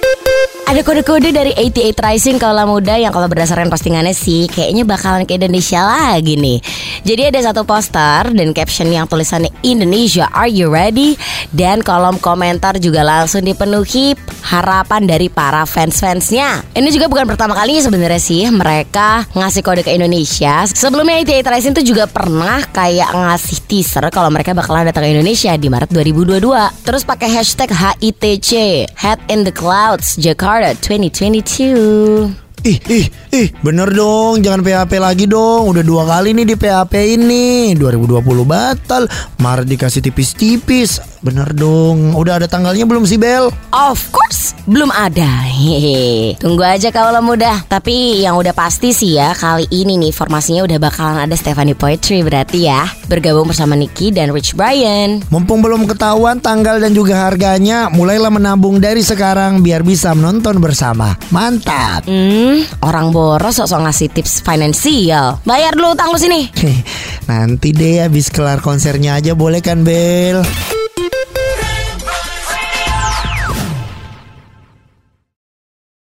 Thank you. Ada kode-kode dari 88 Rising kalau muda yang kalau berdasarkan postingannya sih kayaknya bakalan ke Indonesia lagi nih. Jadi ada satu poster dan caption yang tulisannya Indonesia Are you ready? Dan kolom komentar juga langsung dipenuhi harapan dari para fans-fansnya. Ini juga bukan pertama kalinya sebenarnya sih mereka ngasih kode ke Indonesia. Sebelumnya 88 Rising tuh juga pernah kayak ngasih teaser kalau mereka bakalan datang ke Indonesia di Maret 2022. Terus pakai hashtag HITC Head in the Clouds Jakarta 2022. Ih, ih, ih, bener dong, jangan PHP lagi dong. Udah dua kali nih di PHP ini. 2020 batal, Maret dikasih tipis-tipis. Bener dong. Udah ada tanggalnya belum sih Bel? Of course, belum ada. Hehehe. Tunggu aja kalau mudah. Tapi yang udah pasti sih ya, kali ini nih formasinya udah bakalan ada Stephanie Poetry berarti ya. Bergabung bersama Nicky dan Rich Brian. Mumpung belum ketahuan tanggal dan juga harganya, mulailah menabung dari sekarang biar bisa menonton bersama. Mantap. Hmm, orang boros sok-sok ngasih tips finansial. Bayar dulu utang lu sini. Nanti deh habis kelar konsernya aja boleh kan Bel?